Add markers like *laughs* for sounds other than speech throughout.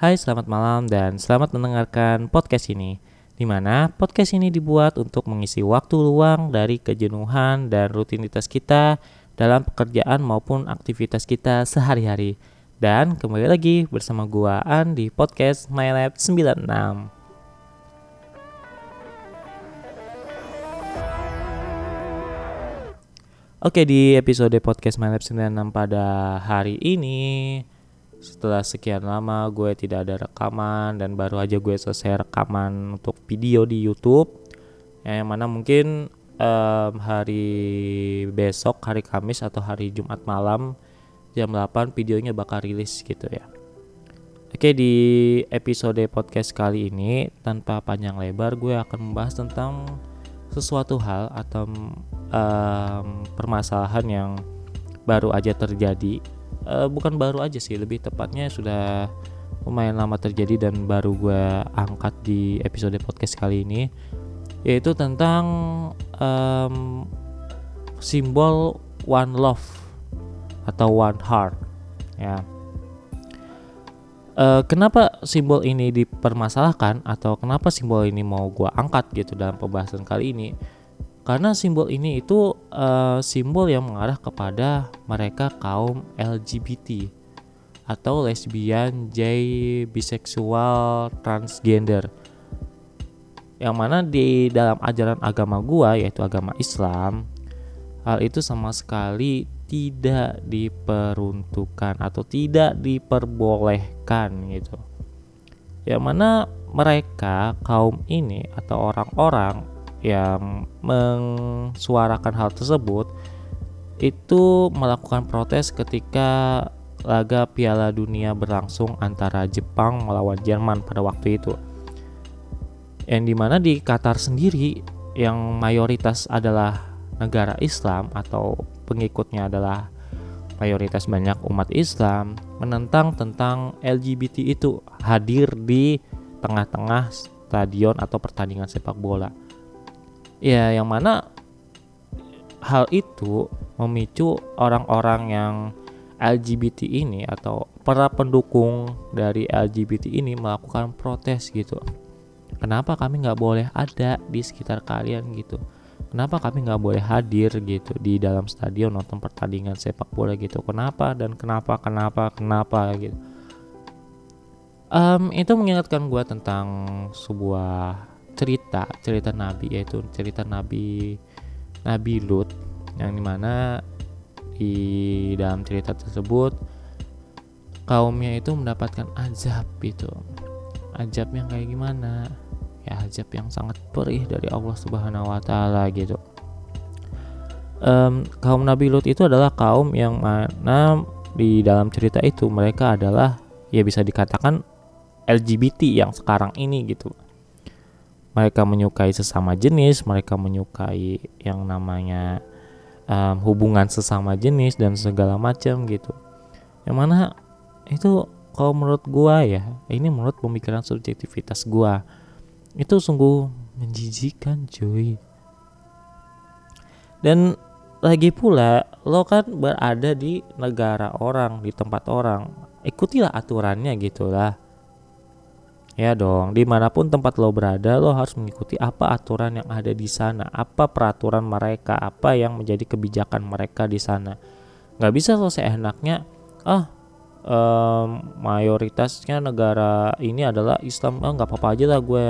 Hai, selamat malam dan selamat mendengarkan podcast ini. Di mana podcast ini dibuat untuk mengisi waktu luang dari kejenuhan dan rutinitas kita dalam pekerjaan maupun aktivitas kita sehari-hari. Dan kembali lagi bersama gua An di podcast MyLab 96. Oke, di episode podcast MyLab 96 pada hari ini setelah sekian lama gue tidak ada rekaman dan baru aja gue selesai rekaman untuk video di YouTube yang mana mungkin um, hari besok hari Kamis atau hari Jumat malam jam 8 videonya bakal rilis gitu ya. Oke di episode podcast kali ini tanpa panjang lebar gue akan membahas tentang sesuatu hal atau um, permasalahan yang baru aja terjadi uh, bukan baru aja sih lebih tepatnya sudah lumayan lama terjadi dan baru gue angkat di episode podcast kali ini yaitu tentang um, simbol one love atau one heart ya. Uh, kenapa simbol ini dipermasalahkan atau kenapa simbol ini mau gue angkat gitu dalam pembahasan kali ini karena simbol ini itu uh, simbol yang mengarah kepada mereka kaum LGBT atau lesbian, gay, biseksual, transgender. Yang mana di dalam ajaran agama gua yaitu agama Islam, hal itu sama sekali tidak diperuntukkan atau tidak diperbolehkan gitu. Yang mana mereka kaum ini atau orang-orang yang mensuarakan hal tersebut itu melakukan protes ketika laga Piala Dunia berlangsung antara Jepang melawan Jerman pada waktu itu. Yang di mana di Qatar sendiri yang mayoritas adalah negara Islam atau pengikutnya adalah mayoritas banyak umat Islam menentang tentang LGBT itu hadir di tengah-tengah stadion atau pertandingan sepak bola ya yang mana hal itu memicu orang-orang yang LGBT ini atau para pendukung dari LGBT ini melakukan protes gitu. Kenapa kami nggak boleh ada di sekitar kalian gitu? Kenapa kami nggak boleh hadir gitu di dalam stadion nonton pertandingan sepak bola gitu? Kenapa dan kenapa kenapa kenapa gitu? Um, itu mengingatkan gue tentang sebuah cerita cerita nabi yaitu cerita nabi nabi Lut yang di mana di dalam cerita tersebut kaumnya itu mendapatkan azab itu. Azab yang kayak gimana? Ya azab yang sangat perih dari Allah Subhanahu Wa Taala gitu. Um, kaum Nabi Lut itu adalah kaum yang mana di dalam cerita itu mereka adalah ya bisa dikatakan LGBT yang sekarang ini gitu mereka menyukai sesama jenis, mereka menyukai yang namanya um, hubungan sesama jenis dan segala macam gitu. Yang mana itu kalau menurut gua ya, ini menurut pemikiran subjektivitas gua itu sungguh menjijikan cuy. Dan lagi pula lo kan berada di negara orang, di tempat orang. Ikutilah aturannya gitulah Ya dong, di mana pun tempat lo berada, lo harus mengikuti apa aturan yang ada di sana, apa peraturan mereka, apa yang menjadi kebijakan mereka di sana. Gak bisa lo seenaknya, ah um, mayoritasnya negara ini adalah Islam, oh nggak apa-apa aja lah gue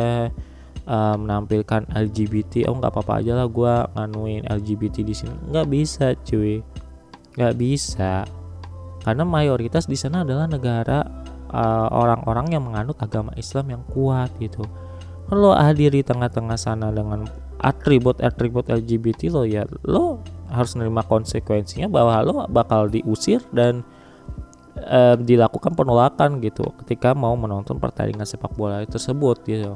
um, menampilkan LGBT, oh nggak apa-apa aja lah gue nganuin LGBT di sini. Nggak bisa, cuy, nggak bisa, karena mayoritas di sana adalah negara Eh, orang-orang uh, yang menganut agama Islam yang kuat gitu lo hadir di tengah-tengah sana dengan atribut-atribut LGBT lo ya lo harus menerima konsekuensinya bahwa lo bakal diusir dan uh, dilakukan penolakan gitu ketika mau menonton pertandingan sepak bola tersebut gitu.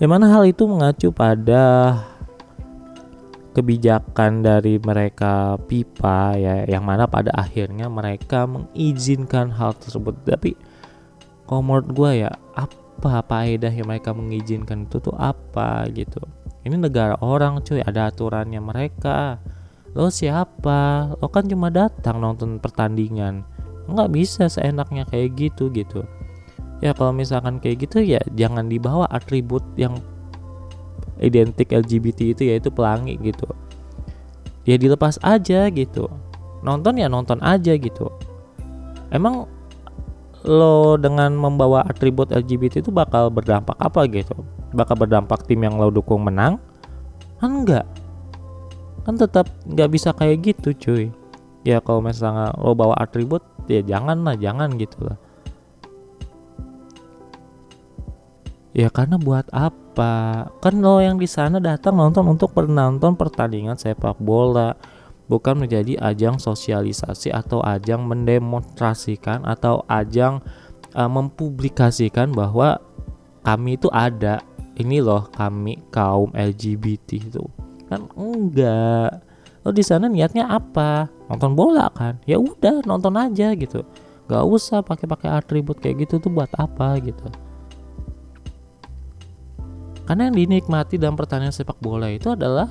Yang mana hal itu mengacu pada kebijakan dari mereka pipa ya yang mana pada akhirnya mereka mengizinkan hal tersebut. Tapi kalau menurut gue ya apa faedah yang mereka mengizinkan itu tuh apa gitu? Ini negara orang cuy ada aturannya mereka. Lo siapa? Lo kan cuma datang nonton pertandingan. Nggak bisa seenaknya kayak gitu gitu. Ya kalau misalkan kayak gitu ya jangan dibawa atribut yang identik LGBT itu yaitu pelangi gitu. Ya dilepas aja gitu. Nonton ya nonton aja gitu. Emang lo dengan membawa atribut LGBT itu bakal berdampak apa gitu? Bakal berdampak tim yang lo dukung menang? Kan enggak. Kan tetap nggak bisa kayak gitu cuy. Ya kalau misalnya lo bawa atribut ya jangan lah jangan gitu lah ya karena buat apa? Kan lo yang di sana datang nonton untuk penonton pertandingan sepak bola bukan menjadi ajang sosialisasi atau ajang mendemonstrasikan atau ajang uh, mempublikasikan bahwa kami itu ada. Ini loh kami kaum LGBT itu. Kan enggak. Lo di sana niatnya apa? Nonton bola kan? Ya udah nonton aja gitu. Gak usah pakai-pakai atribut kayak gitu tuh buat apa gitu karena yang dinikmati dalam pertandingan sepak bola itu adalah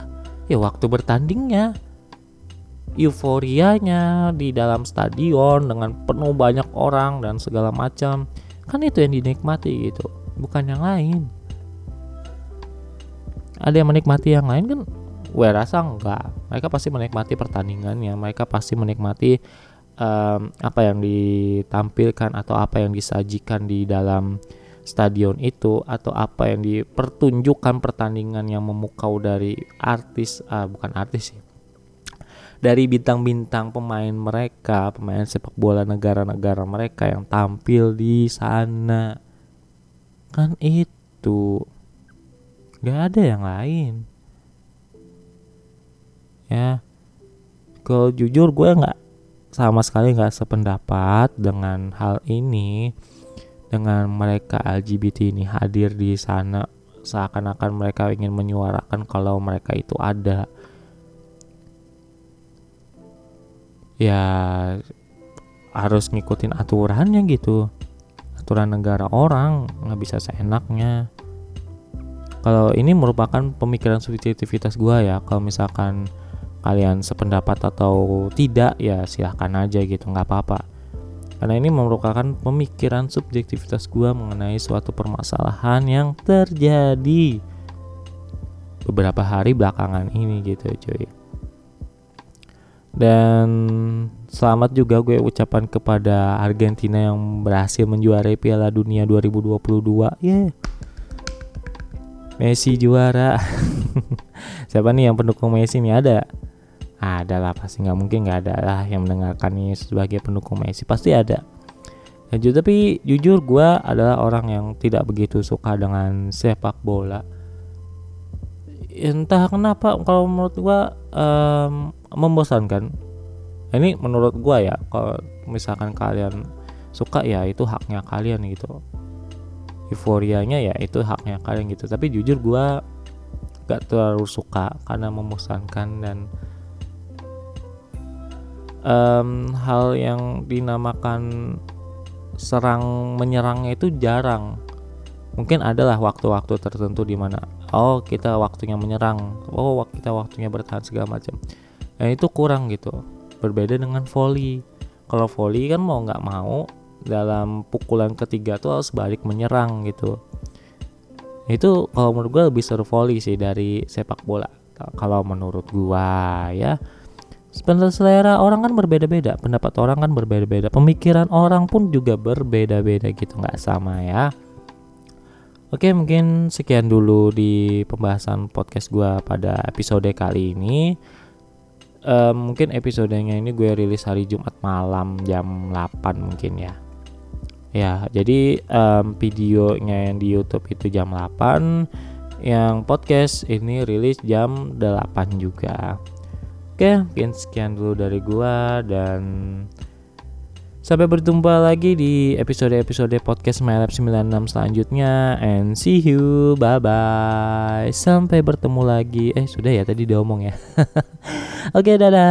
ya waktu bertandingnya euforianya di dalam stadion dengan penuh banyak orang dan segala macam. Kan itu yang dinikmati gitu bukan yang lain. Ada yang menikmati yang lain kan? Gue rasa enggak. Mereka pasti menikmati pertandingannya. Mereka pasti menikmati um, apa yang ditampilkan atau apa yang disajikan di dalam stadion itu atau apa yang dipertunjukkan pertandingan yang memukau dari artis uh, bukan artis sih dari bintang-bintang pemain mereka, pemain sepak bola negara-negara mereka yang tampil di sana. Kan itu. Gak ada yang lain. Ya. Kalau jujur gue nggak sama sekali nggak sependapat dengan hal ini dengan mereka LGBT ini hadir di sana seakan-akan mereka ingin menyuarakan kalau mereka itu ada. Ya harus ngikutin aturannya gitu. Aturan negara orang nggak bisa seenaknya. Kalau ini merupakan pemikiran subjektivitas gua ya kalau misalkan kalian sependapat atau tidak ya silahkan aja gitu nggak apa-apa karena ini merupakan pemikiran subjektivitas gua mengenai suatu permasalahan yang terjadi beberapa hari belakangan ini gitu cuy dan selamat juga gue ucapan kepada Argentina yang berhasil menjuarai Piala Dunia 2022. Yeah. Messi juara. *laughs* Siapa nih yang pendukung Messi nih ada? Ada lah pasti nggak mungkin nggak ada lah yang mendengarkan ini sebagai pendukung Messi pasti ada. Ya, tapi jujur gue adalah orang yang tidak begitu suka dengan sepak bola. Entah kenapa kalau menurut gue um, membosankan ini menurut gua ya kalau misalkan kalian suka ya itu haknya kalian gitu euforianya ya itu haknya kalian gitu tapi jujur gua gak terlalu suka karena membosankan dan um, hal yang dinamakan serang menyerangnya itu jarang mungkin adalah waktu-waktu tertentu di mana oh kita waktunya menyerang oh kita waktunya bertahan segala macam Nah itu kurang gitu. Berbeda dengan volley. Kalau volley kan mau nggak mau dalam pukulan ketiga tuh harus balik menyerang gitu. Itu kalau menurut gue lebih seru volley sih dari sepak bola. Kalau menurut gua ya. Sebenarnya selera orang kan berbeda-beda, pendapat orang kan berbeda-beda, pemikiran orang pun juga berbeda-beda gitu, nggak sama ya. Oke, mungkin sekian dulu di pembahasan podcast gua pada episode kali ini. Um, mungkin episodenya ini gue rilis hari Jumat malam jam 8 mungkin ya. Ya jadi um, videonya yang di YouTube itu jam 8 yang podcast ini rilis jam 8 juga oke mungkin sekian dulu dari gue dan Sampai berjumpa lagi di episode-episode podcast MyLab 96 selanjutnya and see you. Bye bye. Sampai bertemu lagi. Eh, sudah ya tadi diomong ya. *laughs* Oke, dadah.